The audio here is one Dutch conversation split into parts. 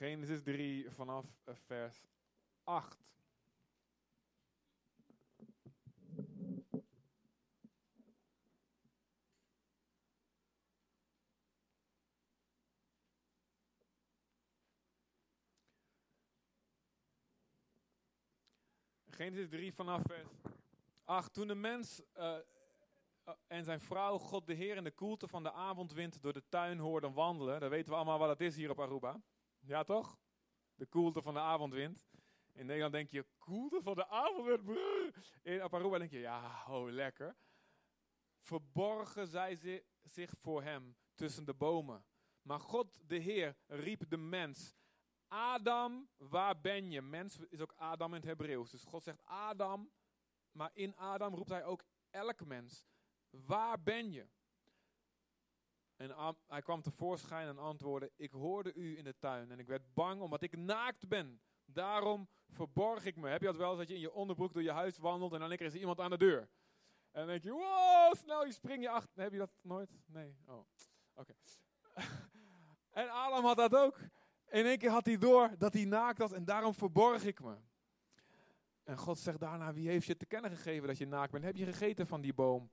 Genesis 3 vanaf eh, vers 8. Genesis 3 vanaf vers 8. Toen de mens uh, en zijn vrouw God de Heer in de koelte van de avondwind door de tuin hoorden wandelen. Dan weten we allemaal wat dat is hier op Aruba. Ja toch? De koelte van de avondwind. In Nederland denk je, koelte van de avondwind. In op Aruba denk je, ja, oh lekker. Verborgen zij zich voor hem tussen de bomen. Maar God de Heer riep de mens Adam, waar ben je? Mens is ook Adam in het Hebreeuws. Dus God zegt Adam, maar in Adam roept hij ook elke mens. Waar ben je? En hij kwam tevoorschijn en antwoordde, ik hoorde u in de tuin en ik werd bang omdat ik naakt ben. Daarom verborg ik me. Heb je dat wel dat je in je onderbroek door je huis wandelt en dan is er iemand aan de deur? En dan denk je, wow, snel, je spring je achter. Heb je dat nooit? Nee? Oh, oké. en Adam had dat ook. In één keer had hij door dat hij naakt was en daarom verborg ik me. En God zegt daarna, wie heeft je te kennen gegeven dat je naakt bent? Heb je gegeten van die boom?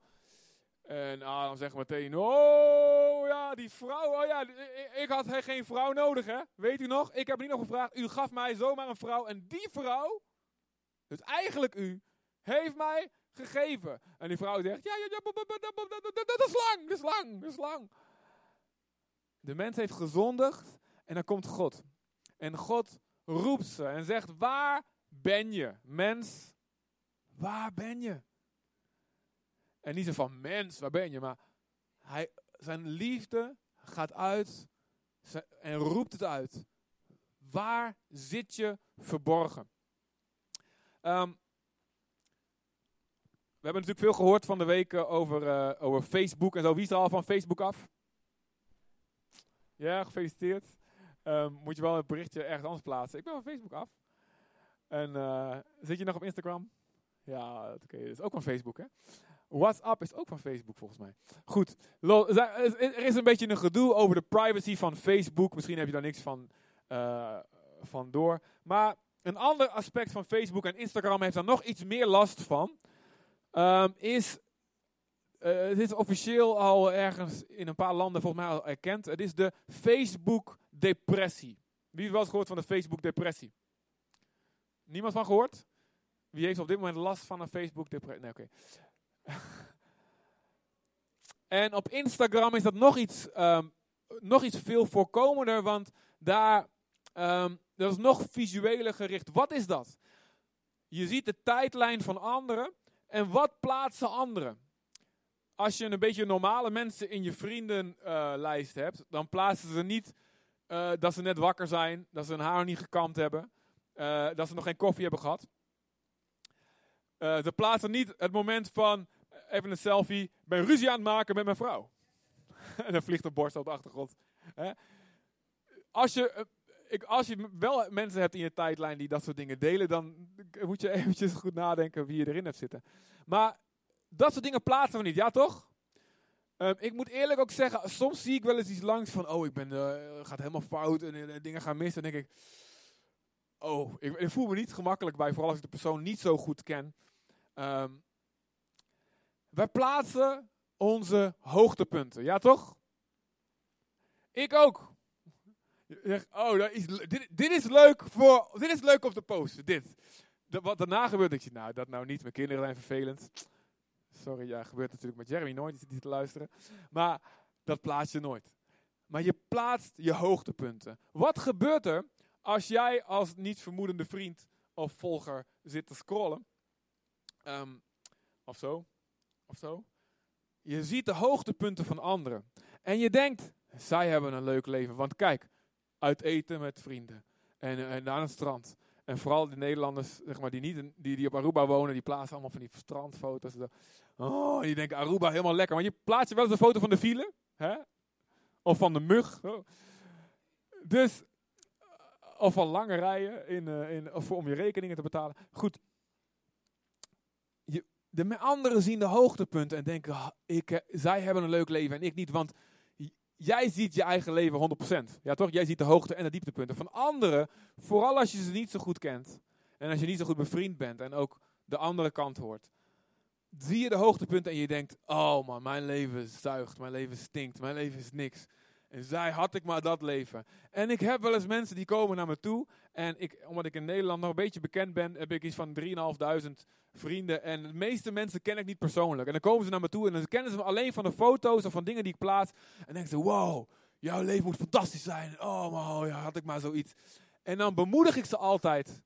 En Adam zegt meteen, oh ja, die vrouw, oh ja, ik had geen vrouw nodig hè. Weet u nog? Ik heb niet nog gevraagd, u gaf mij zomaar een vrouw. En die vrouw, dus eigenlijk u, heeft mij gegeven. En die vrouw zegt, ja, ja, ja, dat is lang, dat is lang, dat is lang. De mens heeft gezondigd en dan komt God. En God roept ze en zegt: Waar ben je, mens? Waar ben je? En niet zo van mens, waar ben je? Maar hij, zijn liefde gaat uit en roept het uit. Waar zit je verborgen? Um, we hebben natuurlijk veel gehoord van de week over, uh, over Facebook en zo. Wie is er al van Facebook af? Ja, gefeliciteerd. Um, moet je wel een berichtje ergens anders plaatsen. Ik ben van Facebook af. En uh, zit je nog op Instagram? Ja, oké. Dat is ook van Facebook, hè? WhatsApp is ook van Facebook, volgens mij. Goed. Er is een beetje een gedoe over de privacy van Facebook. Misschien heb je daar niks van, uh, van door. Maar een ander aspect van Facebook en Instagram heeft daar nog iets meer last van. Um, is uh, het is officieel al ergens in een paar landen volgens mij al erkend. Het is de Facebook-depressie. Wie eens gehoord van de Facebook-depressie? Niemand van gehoord? Wie heeft op dit moment last van een Facebook-depressie? Nee, oké. en op Instagram is dat nog iets, um, nog iets veel voorkomender, want daar um, dat is nog visueler gericht. Wat is dat? Je ziet de tijdlijn van anderen en wat plaatsen anderen? als je een beetje normale mensen in je vriendenlijst hebt, dan plaatsen ze niet uh, dat ze net wakker zijn, dat ze hun haar niet gekamd hebben, uh, dat ze nog geen koffie hebben gehad. Uh, ze plaatsen niet het moment van even een selfie, ben ruzie aan het maken met mijn vrouw. en dan vliegt de borst op de achtergrond. Als je ik, als je wel mensen hebt in je tijdlijn die dat soort dingen delen, dan moet je eventjes goed nadenken wie je erin hebt zitten. Maar dat soort dingen plaatsen we niet, ja toch? Um, ik moet eerlijk ook zeggen, soms zie ik wel eens iets langs van, oh, ik ben, uh, gaat helemaal fout en uh, dingen gaan mis. Dan denk ik, oh, ik, voel me niet gemakkelijk bij, vooral als ik de persoon niet zo goed ken. Um, wij plaatsen onze hoogtepunten, ja toch? Ik ook. Je zegt, oh, dat dit, dit, is leuk voor, dit is leuk om te posten, dit. De, wat daarna gebeurt, denk je, nou, dat nou niet, mijn kinderen zijn vervelend. Sorry, ja, gebeurt natuurlijk met Jeremy nooit, die zit niet te luisteren. Maar dat plaats je nooit. Maar je plaatst je hoogtepunten. Wat gebeurt er als jij als niet vermoedende vriend of volger zit te scrollen? Um, of zo. Of zo. Je ziet de hoogtepunten van anderen. En je denkt, zij hebben een leuk leven. Want kijk, uit eten met vrienden. En, en aan het strand. En vooral de Nederlanders zeg maar, die, niet, die, die op Aruba wonen, die plaatsen allemaal van die strandfoto's. Oh, die denken Aruba helemaal lekker. Maar je plaatst je wel eens een foto van de file. Hè? Of van de mug. Dus, of van lange rijen in, uh, in, of om je rekeningen te betalen. Goed. De anderen zien de hoogtepunten en denken, ik, zij hebben een leuk leven en ik niet. Want jij ziet je eigen leven 100%. Ja toch? Jij ziet de hoogte en de dieptepunten. Van anderen, vooral als je ze niet zo goed kent. En als je niet zo goed bevriend bent en ook de andere kant hoort. Zie je de hoogtepunten en je denkt, oh man, mijn leven zuigt, mijn leven stinkt, mijn leven is niks. En zij had ik maar dat leven. En ik heb wel eens mensen die komen naar me toe. En ik, omdat ik in Nederland nog een beetje bekend ben, heb ik iets van 3.500 vrienden. En de meeste mensen ken ik niet persoonlijk. En dan komen ze naar me toe en dan kennen ze me alleen van de foto's of van dingen die ik plaats. En denken ze, wow, jouw leven moet fantastisch zijn. Oh, man, ja, had ik maar zoiets. En dan bemoedig ik ze altijd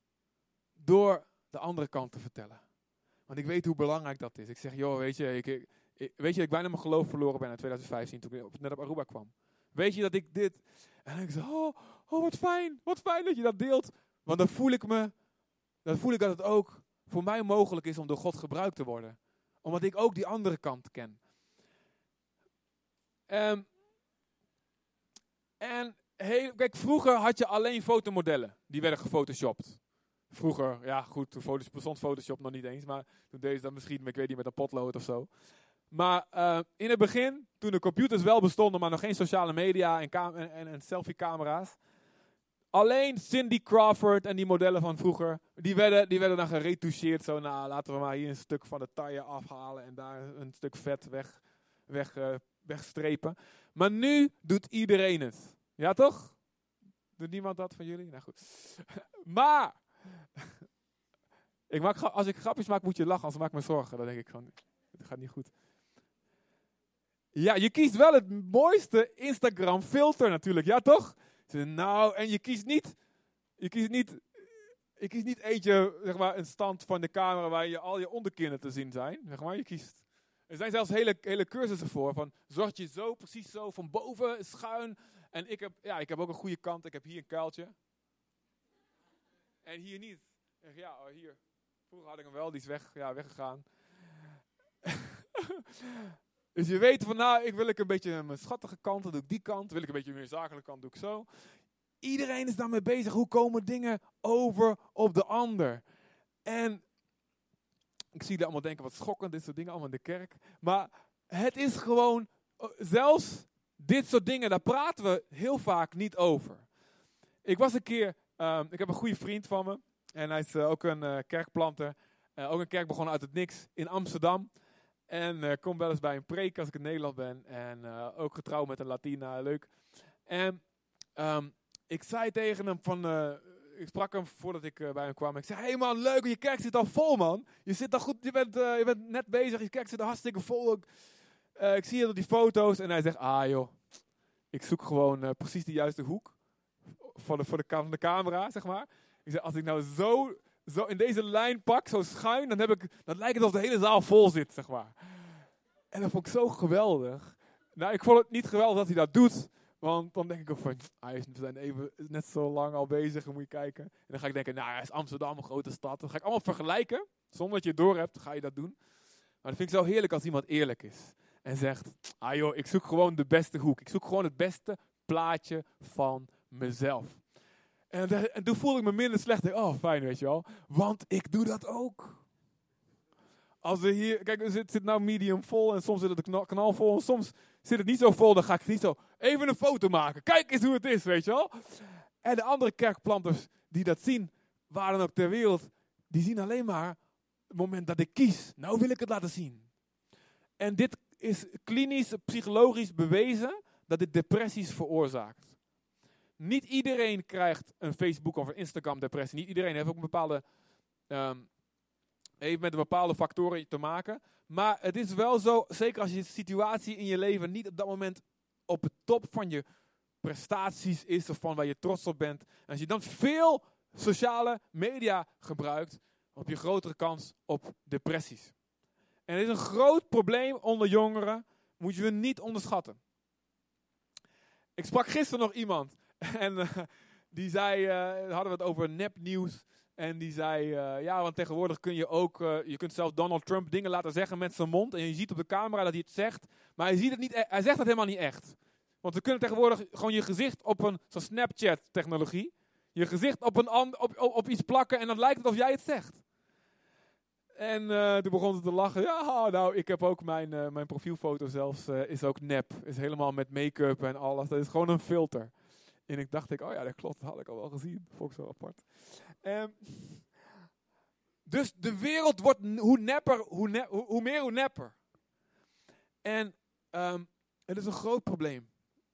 door de andere kant te vertellen. Want ik weet hoe belangrijk dat is. Ik zeg, joh, weet je, ik, ik weet je, ik bijna mijn geloof verloren ben in 2015 toen ik net op Aruba kwam. Weet je dat ik dit... En ik zo, oh, oh, wat fijn, wat fijn dat je dat deelt. Want dan voel ik me, dan voel ik dat het ook voor mij mogelijk is om door God gebruikt te worden. Omdat ik ook die andere kant ken. Um, en kijk, vroeger had je alleen fotomodellen. Die werden gefotoshopt. Vroeger, ja goed, toen bestond Photoshop nog niet eens. Maar toen deed ze dat misschien, ik weet niet, met een potlood of zo. Maar uh, in het begin, toen de computers wel bestonden, maar nog geen sociale media en, en, en selfie-camera's. Alleen Cindy Crawford en die modellen van vroeger, die werden, die werden dan geretoucheerd. Zo, nou, laten we maar hier een stuk van de taille afhalen en daar een stuk vet weg, weg, uh, wegstrepen. Maar nu doet iedereen het. Ja, toch? Doet niemand dat van jullie? Nou goed. maar, ik maak, als ik grapjes maak, moet je lachen, anders maak ik me zorgen. Dan denk ik van, het gaat niet goed. Ja, je kiest wel het mooiste Instagram filter natuurlijk, ja toch? Nou, en je kiest niet, je kiest niet, je kiest niet eentje, zeg maar, een stand van de camera waar je al je onderkinnen te zien zijn. Zeg maar, je kiest. Er zijn zelfs hele, hele cursussen voor, van zorg je zo, precies zo, van boven, schuin. En ik heb, ja, ik heb ook een goede kant, ik heb hier een kuiltje. En hier niet. Ja, oh, hier. Vroeger had ik hem wel, die is weg, ja, weggegaan. Dus je weet van nou, ik wil ik een beetje mijn schattige kant, dan doe ik die kant. Wil ik een beetje meer zakelijke kant, doe ik zo. Iedereen is daarmee bezig. Hoe komen dingen over op de ander? En ik zie jullie allemaal denken, wat schokkend, dit soort dingen allemaal in de kerk. Maar het is gewoon, eh, zelfs dit soort dingen, daar praten we heel vaak niet over. Ik was een keer, ehm, ik heb een goede vriend van me. En hij is eh, ook een uh, kerkplanter. ook een kerk begonnen uit het niks in Amsterdam. En uh, kom wel eens bij een preek als ik in Nederland ben. En uh, ook getrouwd met een Latina, leuk. En um, ik zei tegen hem van, uh, ik sprak hem voordat ik bij hem kwam. Ik zei, hey man, leuk, je kerk zit al vol man. Je zit al goed, je bent, je bent net bezig, je kerk zit al hartstikke vol. ik zie je op die foto's. En hij zegt, ah joh, ik zoek gewoon precies de juiste hoek. Voor de, voor de, van de camera, zeg maar. Ik zei, als ik nou zo zo in deze lijn pak, zo schuin, dan, heb ik, dan lijkt het alsof de hele zaal vol zit, zeg maar. En dat vond ik zo geweldig. Nou, ik vond het niet geweldig dat hij dat doet. Want dan denk ik ook van, hij is even, net zo lang al bezig, moet je kijken. En dan ga ik denken, nou, hij is Amsterdam, een grote stad. Dan ga ik allemaal vergelijken. Zonder dat je het door hebt, ga je dat doen. Maar dat vind ik zo heerlijk als iemand eerlijk is. En zegt, ah joh, ik zoek gewoon de beste hoek. Ik zoek gewoon het beste plaatje van mezelf. En, en toen voelde ik me minder slecht. oh, fijn, weet je wel. Want ik doe dat ook. Als er hier, kijk, het zit, nou medium vol en soms zit het knal, knal vol. En soms zit het niet zo vol, dan ga ik niet zo even een foto maken. Kijk eens hoe het is, weet je wel. En de andere kerkplanters die dat zien, waar dan ook ter wereld, die zien alleen maar het moment dat ik kies. Nou wil ik het laten zien. En dit is klinisch, psychologisch bewezen dat dit depressies veroorzaakt. Niet iedereen krijgt een Facebook of een Instagram depressie. Niet iedereen heeft ook een bepaalde, um, heeft met een bepaalde factoren te maken. Maar het is wel zo, zeker als je situatie in je leven niet op dat moment op het top van je prestaties is of van waar je trots op bent. En als je dan veel sociale media gebruikt, heb je grotere kans op depressies. En het is een groot probleem onder jongeren, moet je niet onderschatten. Ik sprak gisteren nog iemand En uh, die zei, uh, hadden we het over nepnieuws. En die zei, uh, ja, want tegenwoordig kun je ook, je kunt zelf Donald Trump dingen laten zeggen met zijn mond. En je ziet op de camera dat hij het zegt. Maar hij, ziet het niet, e-, hij zegt het helemaal niet echt. Want we kunnen tegenwoordig gewoon je gezicht op een Snapchat-technologie. Je gezicht op, een op, op, iets plakken en dan lijkt het of jij het zegt. En toen begon ze te lachen. Ja, nou, ik heb ook mijn, mijn profielfoto zelfs, is ook nep. Is helemaal met make-up en alles. Dat is gewoon een filter. En ik dacht, ik, oh ja, dat klopt, dat had ik al wel gezien. Vond zo apart. Um, dus de wereld wordt hoe nepper, hoe, hoe, meer hoe nepper. En um, het is een groot probleem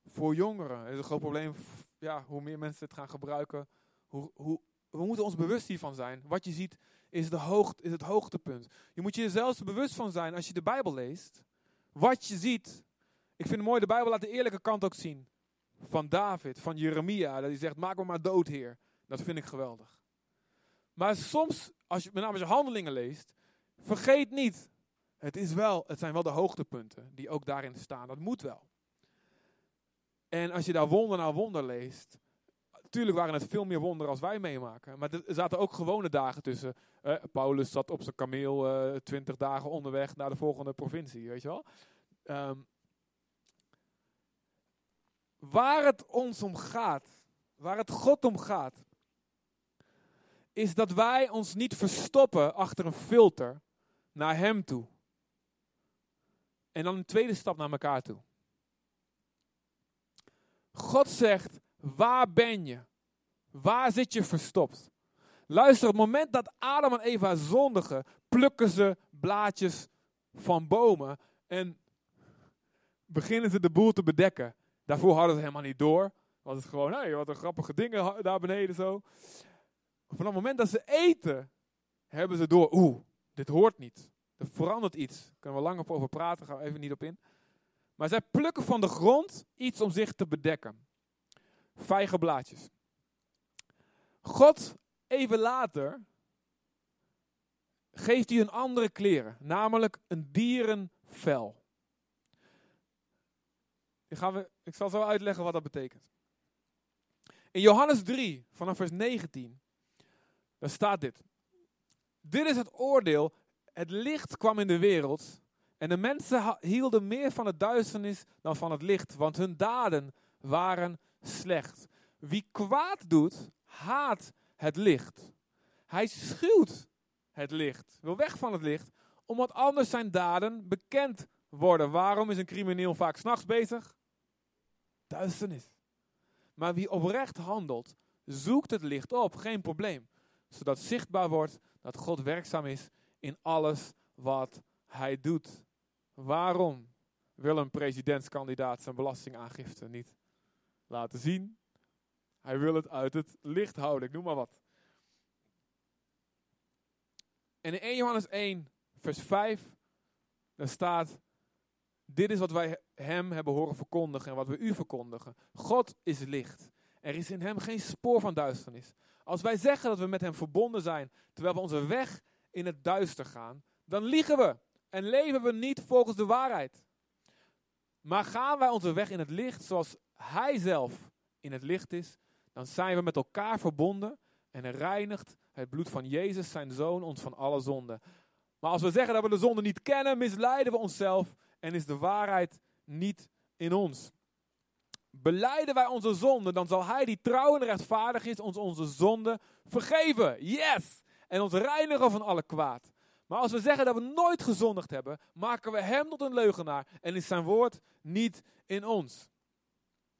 voor jongeren. Het is een groot probleem, ja, hoe meer mensen het gaan gebruiken. Hoe, hoe, we moeten ons bewust hiervan zijn. Wat je ziet is, de hoog, is het hoogtepunt. Je moet je er zelfs bewust van zijn als je de Bijbel leest. Wat je ziet. Ik vind het mooi, de Bijbel laat de eerlijke kant ook zien. Van David, van Jeremia. Dat hij zegt, maak me maar dood, Heer. Dat vind ik geweldig. Maar soms, als je met name als je handelingen leest, vergeet niet. Het, is wel, het zijn wel de hoogtepunten die ook daarin staan. Dat moet wel. En als je daar wonder na wonder leest, Tuurlijk waren het veel meer wonderen als wij meemaken. Maar er zaten ook gewone dagen tussen. Eh, Paulus zat op zijn kameel uh, twintig dagen onderweg naar de volgende provincie, weet je wel. Um, waar het ons om gaat, waar het God om gaat, is dat wij ons niet verstoppen achter een filter naar Hem toe. En dan een tweede stap naar elkaar toe. God zegt, Waar ben je? Waar zit je verstopt? Luister, op het moment dat Adam en Eva zondigen, plukken ze blaadjes van bomen en beginnen ze de boel te bedekken. Daarvoor hadden ze helemaal niet door. Was het gewoon, hé, wat een grappige dingen daar beneden zo. Vanaf het moment dat ze eten, hebben ze door, oeh, dit hoort niet. Er verandert iets. Daar kunnen we lang over praten, gaan we even niet op in. Maar zij plukken van de grond iets om zich te bedekken vijgenblaadjes. God, even later, geeft hij een andere kleren, namelijk een dierenvel. Ik zal zo uitleggen wat dat betekent. In Johannes 3, vanaf vers 19, daar staat dit. Dit is het oordeel. Het licht kwam in de wereld en de mensen hielden meer van het duisternis dan van het licht, want hun daden waren slecht. Wie kwaad doet, haat het licht. Hij schuwt het licht, wil weg van het licht, omdat anders zijn daden bekend worden. Waarom is een crimineel vaak s'nachts bezig? Duisternis. Maar wie oprecht handelt, zoekt het licht op, geen probleem. Zodat zichtbaar wordt dat God werkzaam is in alles wat hij doet. Waarom wil een presidentskandidaat zijn belastingaangifte niet laten zien. Hij wil het uit het licht houden, ik noem maar wat. En in 1 Johannes 1, vers 5, daar staat, dit is wat wij hem hebben horen verkondigen en wat we u verkondigen. God is licht. Er is in hem geen spoor van duisternis. Als wij zeggen dat we met hem verbonden zijn, terwijl we onze weg in het duister gaan, dan liegen we en leven we niet volgens de waarheid. Maar gaan wij onze weg in het licht, zoals hij zelf in het licht is, dan zijn we met elkaar verbonden en reinigt het bloed van Jezus, zijn zoon, ons van alle zonden. Maar als we zeggen dat we de zonde niet kennen, misleiden we onszelf en is de waarheid niet in ons. Beleiden wij onze zonde, dan zal Hij die trouw en rechtvaardig is, ons onze zonde vergeven. Yes! En ons reinigen van alle kwaad. Maar als we zeggen dat we nooit gezondigd hebben, maken we Hem tot een leugenaar en is Zijn woord niet in ons.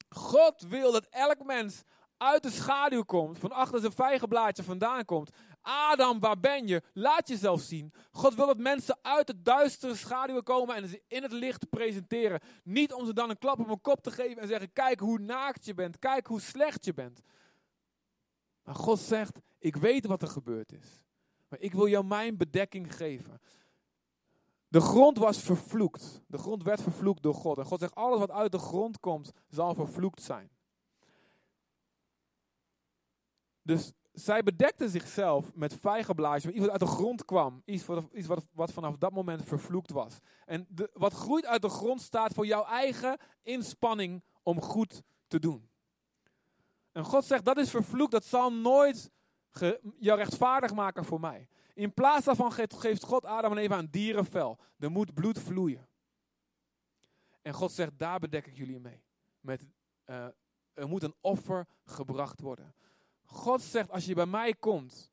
God wil dat elk mens uit de schaduw komt, van achter zijn vijgenblaadje vandaan komt. Adam, waar ben je? Laat jezelf zien. God wil dat mensen uit de duistere schaduwen komen en ze in het licht presenteren. Niet om ze dan een klap op hun kop te geven en zeggen: Kijk hoe naakt je bent, kijk hoe slecht je bent. Maar God zegt: Ik weet wat er gebeurd is. Maar ik wil jou mijn bedekking geven. De grond was vervloekt. De grond werd vervloekt door God. En God zegt, alles wat uit de grond komt, zal vervloekt zijn. Dus zij bedekte zichzelf met vijgenblaadjes, iets wat uit de grond kwam. Iets, wat, iets wat, wat, vanaf dat moment vervloekt was. En de, wat groeit uit de grond staat voor jouw eigen inspanning om goed te doen. En God zegt, dat is vervloekt, dat zal nooit jou rechtvaardig maken voor mij. In plaats daarvan geeft God Adam en Eva een dierenvel. Er moet bloed vloeien. En God zegt, daar bedek ik jullie mee. Met, uh, er moet een offer gebracht worden. God zegt, als je bij mij komt,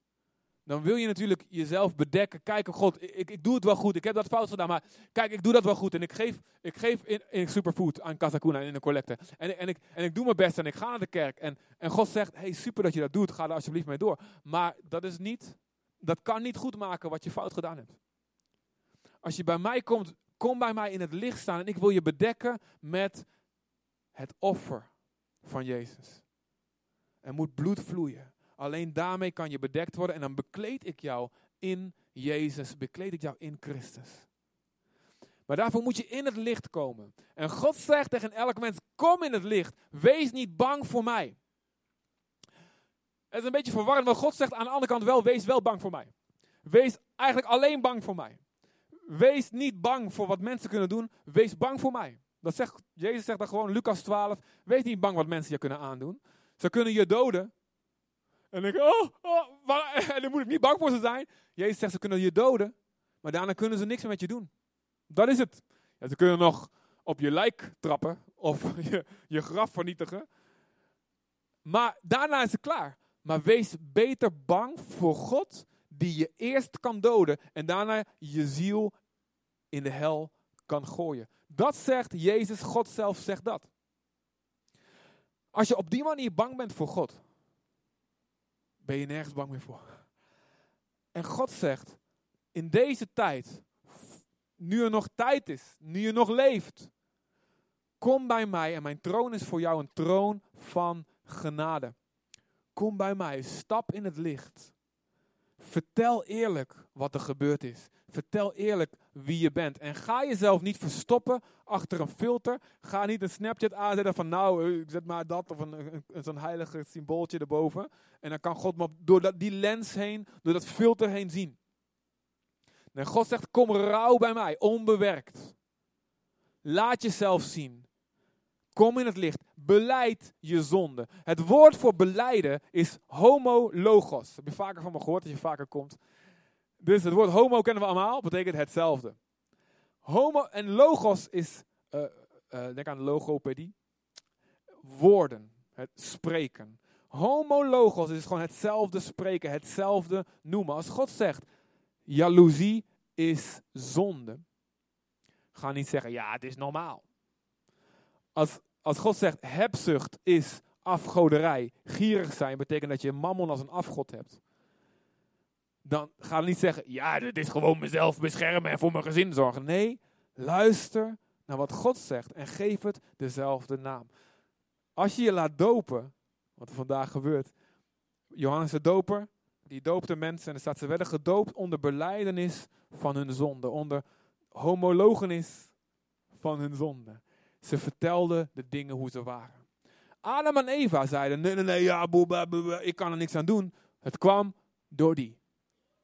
dan wil je natuurlijk jezelf bedekken. Kijken, God, ik, ik doe het wel goed. Ik heb dat fout gedaan, maar kijk, ik doe dat wel goed. En ik geef, ik geef in, in superfood aan Casacuna in de collecte. En, en, ik, en ik doe mijn best en ik ga naar de kerk. En, en God zegt, hey, super dat je dat doet. Ga er alsjeblieft mee door. Maar dat is niet, dat kan niet goed maken wat je fout gedaan hebt. Als je bij mij komt, kom bij mij in het licht staan. En ik wil je bedekken met het offer van Jezus. Er moet bloed vloeien. Alleen daarmee kan je bedekt worden en dan bekleed ik jou in Jezus, bekleed ik jou in Christus. Maar daarvoor moet je in het licht komen. En God zegt tegen elk mens, kom in het licht. Wees niet bang voor mij. Het is een beetje verwarrend, maar God zegt aan de andere kant wel, wees wel bang voor mij. Wees eigenlijk alleen bang voor mij. Wees niet bang voor wat mensen kunnen doen. Wees bang voor mij. Dat zegt, Jezus zegt dan gewoon, Lucas 12, wees niet bang wat mensen je kunnen aandoen. Ze kunnen je doden, en dan denk ik, oh, oh en dan moet ik niet bang voor ze zijn. Jezus zegt, ze kunnen je doden, maar daarna kunnen ze niks meer met je doen. Dat is het. Ja, ze kunnen nog op je lijk trappen of je, je graf vernietigen. Maar daarna is het klaar. Maar wees beter bang voor God, die je eerst kan doden en daarna je ziel in de hel kan gooien. Dat zegt Jezus, God zelf zegt dat. Als je op die manier bang bent voor God, ben je nergens bang meer voor. En God zegt, in deze tijd, nu er nog tijd is, nu je nog leeft, kom bij mij en mijn troon is voor jou een troon van genade. Kom bij mij, stap in het licht. Vertel eerlijk wat er gebeurd is. Vertel eerlijk wie je bent. En ga jezelf niet verstoppen achter een filter. Ga niet een Snapchat aanzetten van nou, eh, ik zet maar dat of een, een, zo'n heilige symbooltje erboven. En dan kan God me door dat, die lens heen, door dat filter heen zien. En God zegt, kom rauw bij mij, onbewerkt. Laat jezelf zien. Kom in het licht. Beleid je zonde. Het woord voor beleiden is homologos. Heb je vaker van me gehoord als je vaker komt? Dus het woord homo kennen we allemaal, betekent hetzelfde. Homo en logos is, uh, uh, denk aan logopedie, woorden, het spreken. Homologos is gewoon hetzelfde spreken, hetzelfde noemen. Als God zegt, jaloezie is zonde, ga niet zeggen, ja, het is normaal. Als, als God zegt, hebzucht is afgoderij, gierig zijn, betekent dat je mammon als een afgod hebt dan ga niet zeggen, ja, dit is gewoon mezelf beschermen en voor mijn gezin zorgen. Nee, luister naar wat God zegt en geef het dezelfde naam. Als je je laat dopen, wat er vandaag gebeurt, Johannes de doper, die doopte mensen en er staat, ze werden gedoopt onder beleidenis van hun zonde, onder homologenis van hun zonde. Ze vertelden de dingen hoe ze waren. Adam en Eva zeiden, nee, nee, nee, ja, ik kan er niks aan doen. Het kwam door die.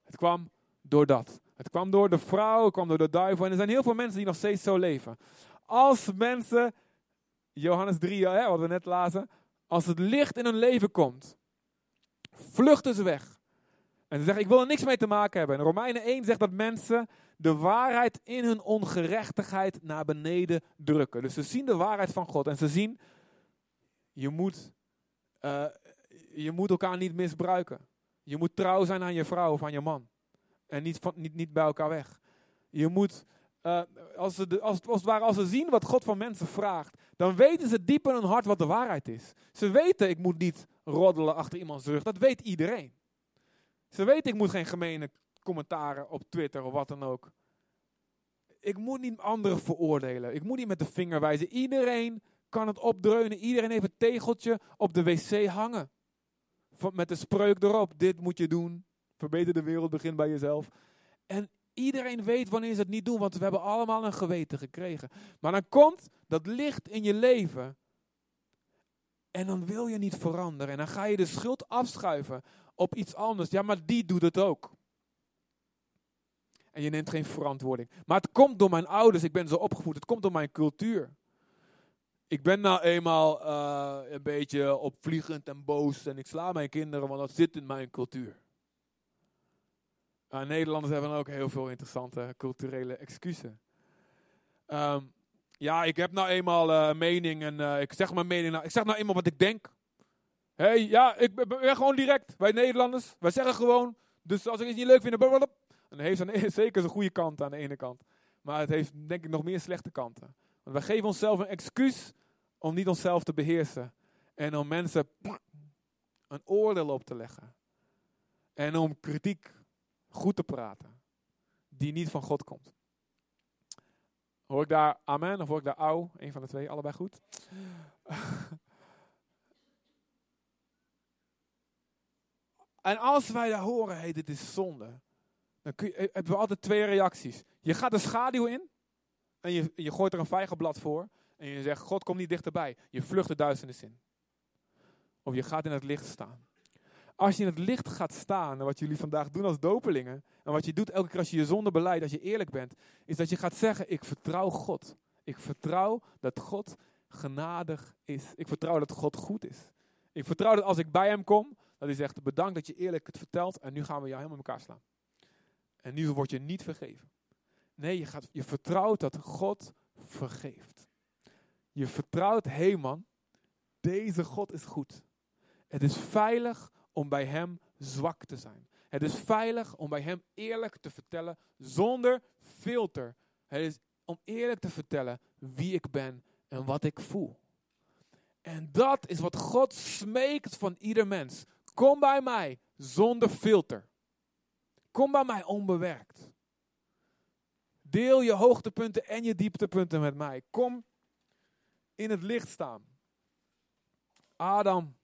Het kwam door dat. Het kwam door de vrouw, het kwam door de duivel. En er zijn heel veel mensen die nog steeds zo leven. Als mensen, Johannes 3, hè, wat we net lazen, als het licht in hun leven komt, vluchten ze weg. En ze zeggen, ik wil er niks mee te maken hebben. En Romeinen 1 zegt dat mensen de waarheid in hun ongerechtigheid naar beneden drukken. Dus ze zien de waarheid van God en ze zien, je moet, uh, je moet elkaar niet misbruiken. Je moet trouw zijn aan je vrouw of aan je man. En niet, niet, niet bij elkaar weg. Je moet, uh, als, ze de, als, als het ware, als ze zien wat God van mensen vraagt, dan weten ze diep in hun hart wat de waarheid is. Ze weten, ik moet niet roddelen achter iemands rug. Dat weet iedereen. Ze weten, ik moet geen gemene commentaren op Twitter of wat dan ook. Ik moet niet anderen veroordelen. Ik moet niet met de vinger wijzen. Iedereen kan het opdreunen. Iedereen heeft een tegeltje op de wc hangen met de spreuk erop. Dit moet je doen. Verbeter de wereld, begin bij jezelf. En iedereen weet wanneer ze het niet doen, want we hebben allemaal een geweten gekregen. Maar dan komt dat licht in je leven. En dan wil je niet veranderen. En dan ga je de schuld afschuiven op iets anders. Ja, maar die doet het ook. En je neemt geen verantwoording. Maar het komt door mijn ouders. Ik ben zo opgevoed. Het komt door mijn cultuur ik ben nou eenmaal uh, een beetje opvliegend en boos en ik sla mijn kinderen, want dat zit in mijn cultuur. Uh, Nederlanders hebben ook heel veel interessante culturele excuses. Um, ja, ik heb nou eenmaal uh, mening en uh, ik zeg mijn mening. Nou, ik zeg nou eenmaal wat ik denk. hey, ja, ik ben, ben gewoon direct. Wij Nederlanders, wij zeggen gewoon Dus als ik iets niet leuk vind, dan heeft het zeker zijn goede kant aan de ene kant. Maar het heeft denk ik nog meer slechte kanten. Want wij geven onszelf een excuus om niet onszelf te beheersen. En om mensen een oordeel op te leggen. En om kritiek goed te praten. Die niet van God komt. Hoor ik daar amen of hoor ik daar au? Een van de twee, allebei goed. en als wij daar horen, hey, dit is zonde. Dan kun eh, hebben we altijd twee reacties. Je gaat de schaduw in. En je, je gooit er een vijgenblad voor. En je zegt, God komt niet dichterbij. Je vlucht de duisternis in. Of je gaat in het licht staan. Als je in het licht gaat staan, wat jullie vandaag doen als dopelingen, en wat je doet elke keer als je je zonde beleidt, als je eerlijk bent, is dat je gaat zeggen, ik vertrouw God. Ik vertrouw dat God genadig is. Ik vertrouw dat God goed is. Ik vertrouw dat als ik bij hem kom, dat hij zegt, bedankt dat je eerlijk het vertelt en nu gaan we jou helemaal in elkaar slaan. En nu word je niet vergeven. Nee, je, gaat, je vertrouwt dat God vergeeft. Je vertrouwt, hé hey man, deze God is goed. Het is veilig om bij Hem zwak te zijn. Het is veilig om bij Hem eerlijk te vertellen zonder filter. Het is om eerlijk te vertellen wie ik ben en wat ik voel. En dat is wat God smeekt van ieder mens. Kom bij mij zonder filter. Kom bij mij onbewerkt. Deel je hoogtepunten en je dieptepunten met mij. Kom in het licht staan. Adam,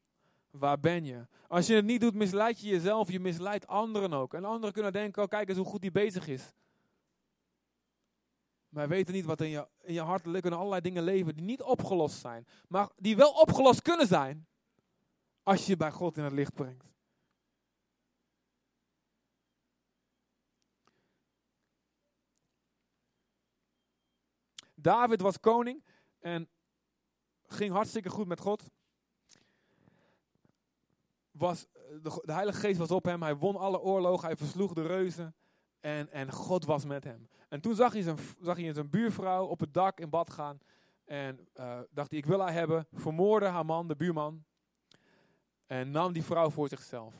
waar ben je? Als je het niet doet, misleid je jezelf, je misleidt anderen ook. En anderen kunnen denken, oh kijk eens hoe goed hij bezig is. Maar weten niet wat in je, in je hart er kunnen allerlei dingen leven die niet opgelost zijn. Maar die wel opgelost kunnen zijn. Als je je bij God in het licht brengt. David was koning en ging hartstikke goed met God. Was, de, de, Heilige Geest was op hem, hij won alle oorlogen, hij versloeg de reuzen en, en God was met hem. En toen zag hij, zijn, zag hij zijn buurvrouw op het dak in bad gaan en uh, dacht hij, ik wil haar hebben, vermoorde haar man, de buurman, en nam die vrouw voor zichzelf.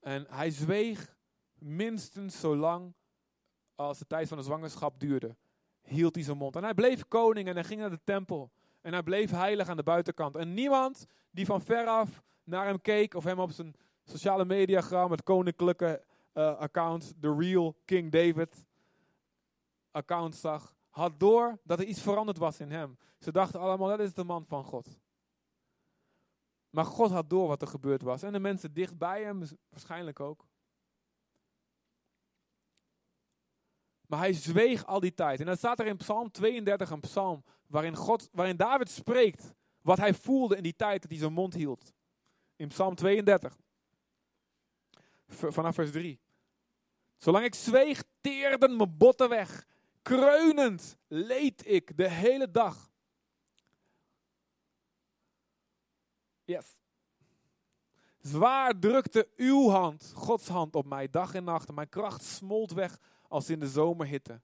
En hij zweeg minstens zo lang als de tijd van de zwangerschap duurde hield hij zijn mond. En hij bleef koning en hij ging naar de tempel. En hij bleef heilig aan de buitenkant. En niemand die van veraf naar hem keek of hem op zijn sociale mediagram, het koninklijke uh, account, The Real King David account zag, had door dat er iets veranderd was in hem. Ze dachten allemaal, dat is de man van God. Maar God had door wat er gebeurd was. En de mensen dicht bij hem waarschijnlijk ook. Maar hij zweeg al die tijd. En dan staat er in Psalm 32 een psalm waarin, God, waarin David spreekt wat hij voelde in die tijd dat hij zijn mond hield. In Psalm 32. Vanaf vers 3. Zolang ik zweeg, teerden mijn botten weg. Kreunend leed ik de hele dag. Yes. Zwaar drukte uw hand, Gods hand, op mij dag en nacht. En mijn kracht smolt weg als in de zomerhitte.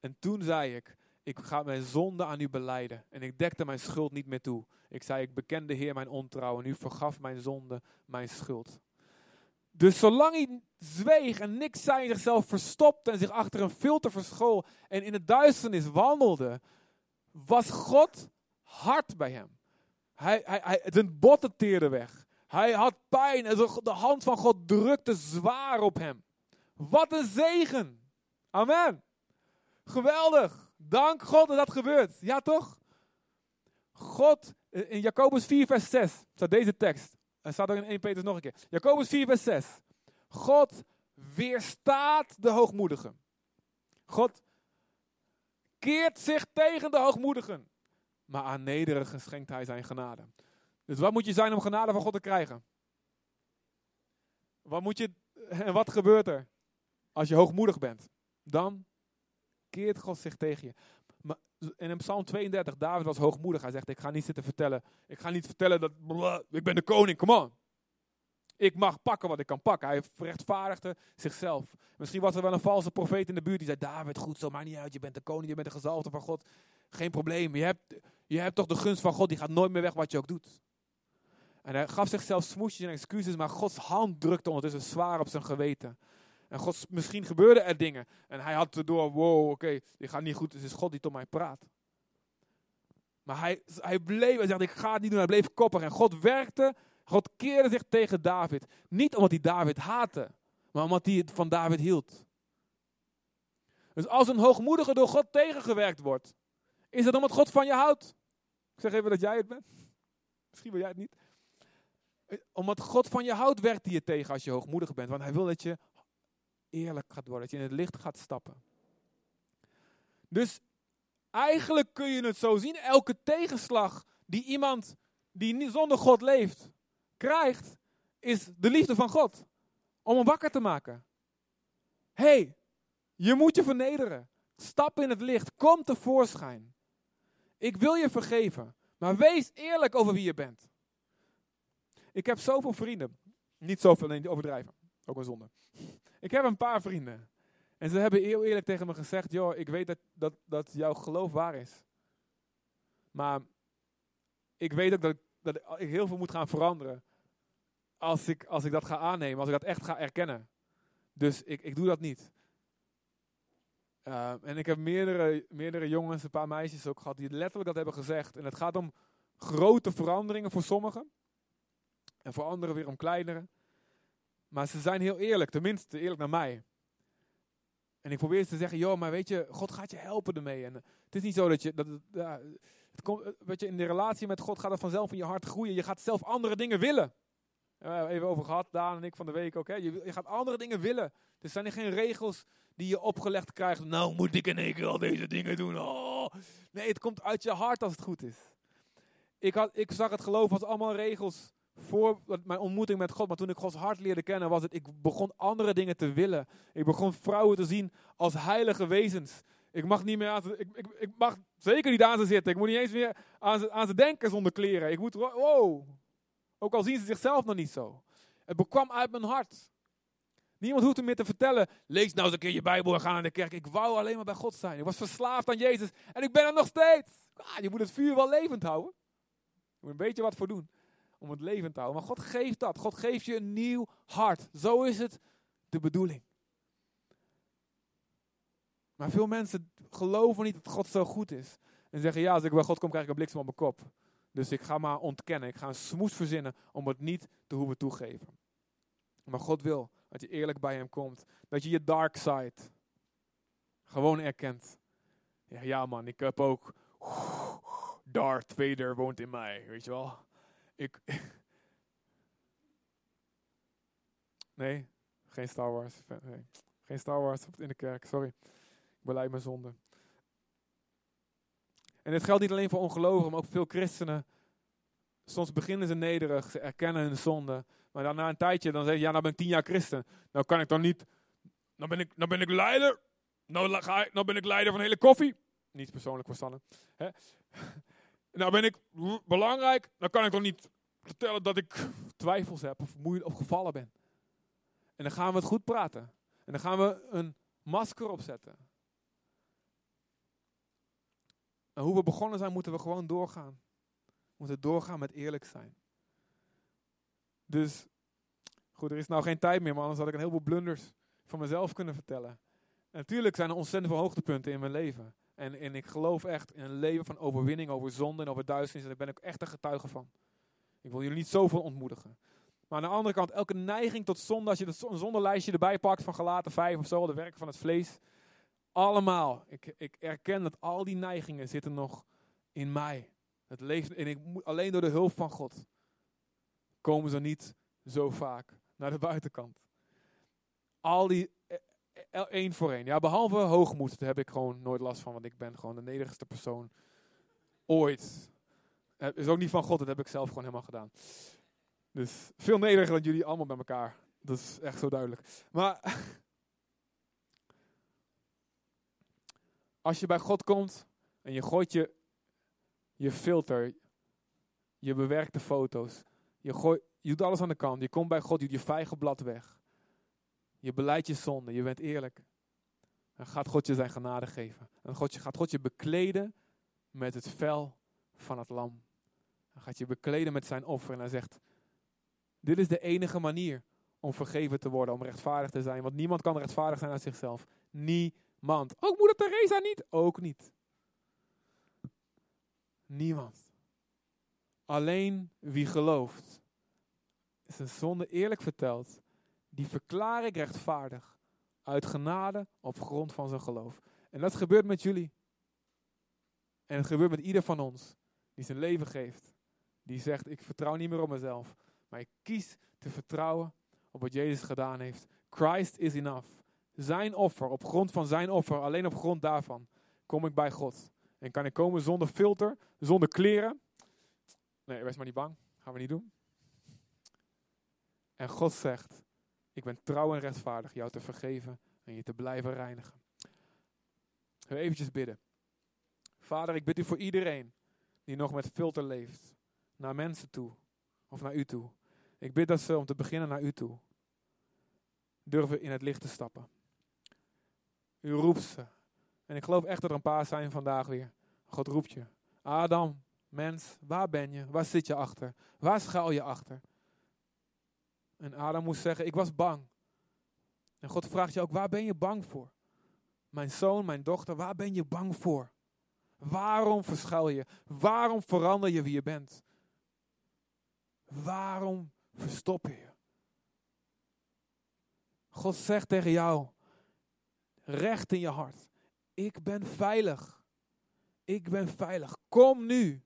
En toen zei ik, ik ga mijn zonde aan u beleiden. En ik dekte mijn schuld niet meer toe. Ik zei, ik bekende Heer mijn ontrouw en u vergaf mijn zonde, mijn schuld. Dus zolang hij zweeg en niks zei zichzelf verstopte en zich achter een filter verschool en in het duisternis wandelde, was God hard bij hem. Hij, hij, hij, zijn botten teerden weg. Hij had pijn en de hand van God drukte zwaar op hem. Wat een zegen. Amen. Geweldig. Dank God dat dat gebeurt. Ja toch? God, eh, in Jacobus 4 vers 6 staat deze tekst. En staat ook in 1 Petrus nog een keer. Jacobus 4 vers 6. God weerstaat de hoogmoedigen. God keert zich tegen de hoogmoedigen. Maar aan nederigen schenkt hij zijn genade. Dus wat moet je zijn om genade van God te krijgen? Wat moet je, en wat gebeurt er? Als je hoogmoedig bent, dan keert God zich tegen je. Maar in Psalm 32, David was hoogmoedig. Hij zegt, ik ga niet zitten vertellen. Ik ga niet vertellen dat ik ben de koning, come on. Ik mag pakken wat ik kan pakken. Hij rechtvaardigde zichzelf. Misschien was er wel een valse profeet in de buurt die zei, David, goed zo, maakt niet uit. Je bent de koning, je bent de gezalfde van God. Geen probleem. Je hebt, je hebt toch de gunst van God, die gaat nooit meer weg wat je ook doet. En hij gaf zichzelf smoesjes en excuses, maar Gods hand drukte ondertussen zwaar op zijn geweten. En God, misschien gebeurden er dingen. En hij had erdoor, wow, oké, dit gaat niet goed, dus het is God die tot mij praat. Maar hij, hij bleef, hij zegt, ik ga het niet doen. Hij bleef koppig. En God werkte, God keerde zich tegen David. Niet omdat hij David haatte, maar omdat hij het van David hield. Dus als een hoogmoedige door God tegengewerkt wordt, is het omdat God van je houdt. Ik zeg even dat jij het bent. Misschien wil jij het niet. Omdat God van je houdt, werkt hij je tegen als je hoogmoedig bent. Want hij wil dat je eerlijk gaat worden, dat je in het licht gaat stappen. Dus eigenlijk kun je het zo zien, elke tegenslag die iemand die niet zonder God leeft, krijgt, is de liefde van God. Om hem wakker te maken. hey, je moet je vernederen. Stap in het licht. Kom tevoorschijn. Ik wil je vergeven. Maar wees eerlijk over wie je bent. Ik heb zoveel vrienden. Niet zoveel, nee, overdrijven. Ook een zonde. Ik heb een paar vrienden. En ze hebben heel eerlijk tegen me gezegd: Joh, ik weet dat, dat, dat jouw geloof waar is. Maar ik weet ook dat, dat ik heel veel moet gaan veranderen. Als ik, als ik dat ga aannemen, als ik dat echt ga erkennen. Dus ik, ik doe dat niet. Uh, en ik heb meerdere, meerdere jongens, een paar meisjes ook gehad, die letterlijk dat hebben gezegd. En het gaat om grote veranderingen voor sommigen. En voor anderen weer om kleinere. Maar ze zijn heel eerlijk, tenminste eerlijk naar mij. En ik probeer ze te zeggen, joh, maar weet je, God gaat je helpen ermee. En het is niet zo dat je, dat, ja, het komt, weet je, in de relatie met God gaat het vanzelf in je hart groeien. Je gaat zelf andere dingen willen. We hebben even over gehad, Daan en ik van de week ook. Hè. Je, je gaat andere dingen willen. Er zijn geen regels die je opgelegd krijgt. Nou moet ik in één keer al deze dingen doen. Oh. Nee, het komt uit je hart als het goed is. Ik, had, ik zag het geloof als allemaal regels voor mijn ontmoeting met God. Maar toen ik Gods hart leerde kennen, was het, ik begon andere dingen te willen. Ik begon vrouwen te zien als heilige wezens. Ik mag niet meer aan ze, ik, ik, ik mag zeker niet aan ze zitten. Ik moet niet eens meer aan ze, aan ze denken zonder kleren. Ik moet, wow. Ook al zien ze zichzelf nog niet zo. Het bekwam uit mijn hart. Niemand hoeft me meer te vertellen. Lees nou eens een keer je Bijbel en ga naar de kerk. Ik wou alleen maar bij God zijn. Ik was verslaafd aan Jezus. En ik ben er nog steeds. Ah, je moet het vuur wel levend houden. Je moet een beetje wat voor doen. Om het levend te houden. Maar God geeft dat. God geeft je een nieuw hart. Zo is het de bedoeling. Maar veel mensen geloven niet dat God zo goed is. En zeggen, ja, als ik bij God kom, krijg ik een bliksem op mijn kop. Dus ik ga maar ontkennen. Ik ga een smoes verzinnen om het niet te hoeven toegeven. Maar God wil dat je eerlijk bij hem komt. Dat je je dark side gewoon erkent. Ja, ja man, ik heb ook... Darth Vader woont in mij, weet je wel. Ik... Nee, geen Star Wars. Nee. Geen Star Wars in de kerk, sorry. Ik beleid mijn zonde. En dit geldt niet alleen voor ongelovigen, maar ook veel christenen. Soms beginnen ze nederig, ze erkennen hun zonde. Maar dan na een tijdje, dan zeg je, ja, nou ben ik tien jaar christen. Nou kan ik dan niet, nou ben ik, nou ben ik leider. Nou, ga nou ben ik leider van hele koffie. Niet persoonlijk verstandig. Hè? Nou ben ik belangrijk. Dan kan ik toch niet vertellen dat ik twijfels heb of moeite of gevallen ben. En dan gaan we het goed praten. En dan gaan we een masker opzetten. En hoe we begonnen zijn, moeten we gewoon doorgaan. We moeten doorgaan met eerlijk zijn. Dus, goed, er is nou geen tijd meer, maar anders had ik een heleboel blunders van mezelf kunnen vertellen. En natuurlijk zijn er ontzettend veel hoogtepunten in mijn leven. En, en ik geloof echt in een leven van overwinning over zonde en over duisternis. En daar ben ik echt een getuige van. Ik wil jullie niet zoveel ontmoedigen. Maar aan de andere kant, elke neiging tot zonde, als je een zonderlijstje erbij pakt van gelaten 5 of zo, de werken van het vlees. Allemaal. Ik, ik erken dat al die neigingen zitten nog in mij. Het leeft, en ik moet, alleen door de hulp van God komen ze niet zo vaak naar de buitenkant. Al die e, e, één voor één. Ja, behalve hoogmoed, daar heb ik gewoon nooit last van, want ik ben gewoon de nederigste persoon ooit. Het is ook niet van God, dat heb ik zelf gewoon helemaal gedaan. Dus veel nederiger dan jullie allemaal bij elkaar. Dat is echt zo duidelijk. Maar als je bij God komt en je gooit je, je filter, je bewerkte foto's, je, gooit, je doet alles aan de kant, je komt bij God, je doet je vijgenblad weg. Je beleidt je zonde, je bent eerlijk. Dan gaat God je zijn genade geven. En gaat God je bekleden met het vel van het lam. Dan gaat je bekleden met zijn offer en hij zegt, Dit is de enige manier om vergeven te worden, om rechtvaardig te zijn. Want niemand kan rechtvaardig zijn uit zichzelf. Niemand. Ook moeder Teresa niet? Ook niet. Niemand. Alleen wie gelooft. Is een zonde eerlijk verteld. Die verklaar ik rechtvaardig. Uit genade op grond van zijn geloof. En dat gebeurt met jullie. En het gebeurt met ieder van ons. Die zijn leven geeft. Die zegt, ik vertrouw niet meer op mezelf. Maar ik kies te vertrouwen op wat Jezus gedaan heeft. Christ is enough. Zijn offer, op grond van zijn offer, alleen op grond daarvan, kom ik bij God. En kan ik komen zonder filter, zonder kleren. Nee, wees maar niet bang. Gaan we niet doen. En God zegt, ik ben trouw en rechtvaardig jou te vergeven en je te blijven reinigen. We eventjes bidden. Vader, ik bid u voor iedereen die nog met filter leeft. Naar mensen toe. Of naar u toe. Ik bid dat ze om te beginnen naar u toe. Durven in het licht te stappen. U roept ze. En ik geloof echt dat er een paar zijn vandaag weer. God roept je. Adam, mens, waar ben je? Waar zit je achter? Waar schuil je achter? En Adam moest zeggen, ik was bang. En God vraagt je ook, waar ben je bang voor? Mijn zoon, mijn dochter, waar ben je bang voor? Waarom verschuil je? Waarom verander je wie je bent? Waarom verstop je je? God zegt tegen jou, recht in je hart, ik ben veilig. Ik ben veilig. Kom nu.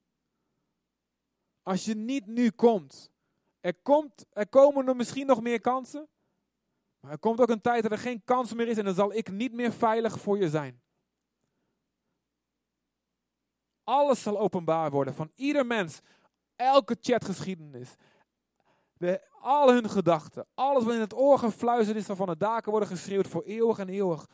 Als je niet nu komt, er, komt, er komen er misschien nog meer kansen. Maar er komt ook een tijd dat er geen kans meer is en dan zal ik niet meer veilig voor je zijn. Alles zal openbaar worden van ieder mens. Elke chatgeschiedenis. De, al hun gedachten. Alles wat in het oor gefluisterd is, van de daken worden geschreeuwd voor eeuwig en eeuwig.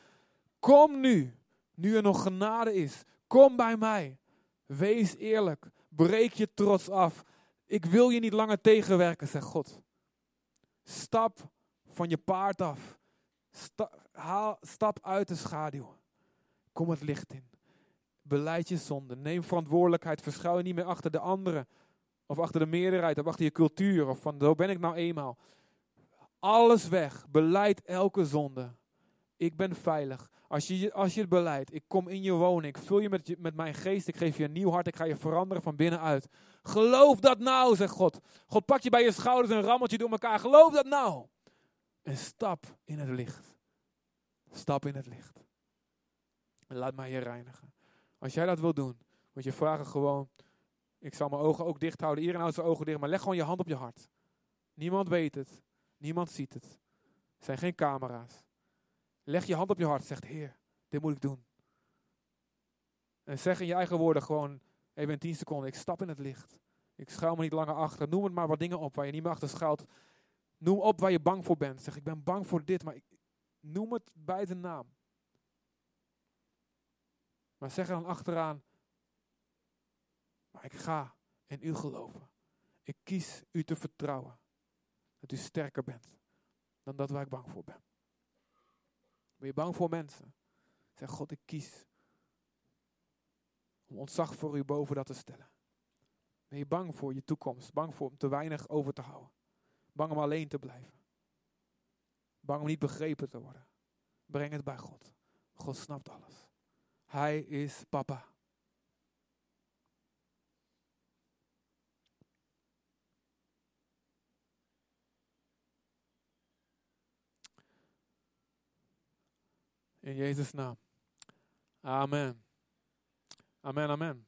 Kom nu, nu er nog genade is. Kom bij mij. Wees eerlijk. Breek je trots af. Ik wil je niet langer tegenwerken, zegt God. Stap van je paard af. haal, stap uit de schaduw. Kom het licht in. Beleid je zonde. Neem verantwoordelijkheid. Verschuil je niet meer achter de anderen. Of achter de meerderheid. Of achter je cultuur. Of van zo ben ik nou eenmaal. Alles weg. Beleid elke zonde. Ik ben veilig. Als je, als je het beleidt, ik kom in je woning, ik vul je met, met mijn geest, ik geef je een nieuw hart, ik ga je veranderen van binnenuit. Geloof dat nou, zegt God. God pakt je bij je schouders en rammelt je door elkaar. Geloof dat nou. En stap in het licht. Stap in het licht. En laat mij je reinigen. Als jij dat wil doen, moet je vragen gewoon. Ik zal mijn ogen ook dicht houden. Iedereen houdt zijn ogen dicht. Maar leg gewoon je hand op je hart. Niemand weet het. Niemand ziet het. Er zijn geen camera's. Leg je hand op je hart. Zegt, Heer, dit moet ik doen. En zeg in je eigen woorden gewoon, even in 10 seconden, ik stap in het licht. Ik schuil me niet langer achter. Noem het maar wat dingen op waar je niet meer achter schuilt. Noem op waar je bang voor bent. Zeg, ik ben bang voor dit, maar ik, noem het bij de naam. Maar zeg er dan achteraan, maar ik ga in u geloven. Ik kies u te vertrouwen. Dat u sterker bent dan dat waar ik bang voor ben. Ben je bang voor mensen? Zeg God, ik kies om ontzag voor u boven dat te stellen. Ben je bang voor je toekomst? Bang voor om te weinig over te houden? Bang om alleen te blijven? Bang om niet begrepen te worden? Breng het bij God. God snapt alles. Hij is papa. In Jezus' naam. Amen. Amen, amen.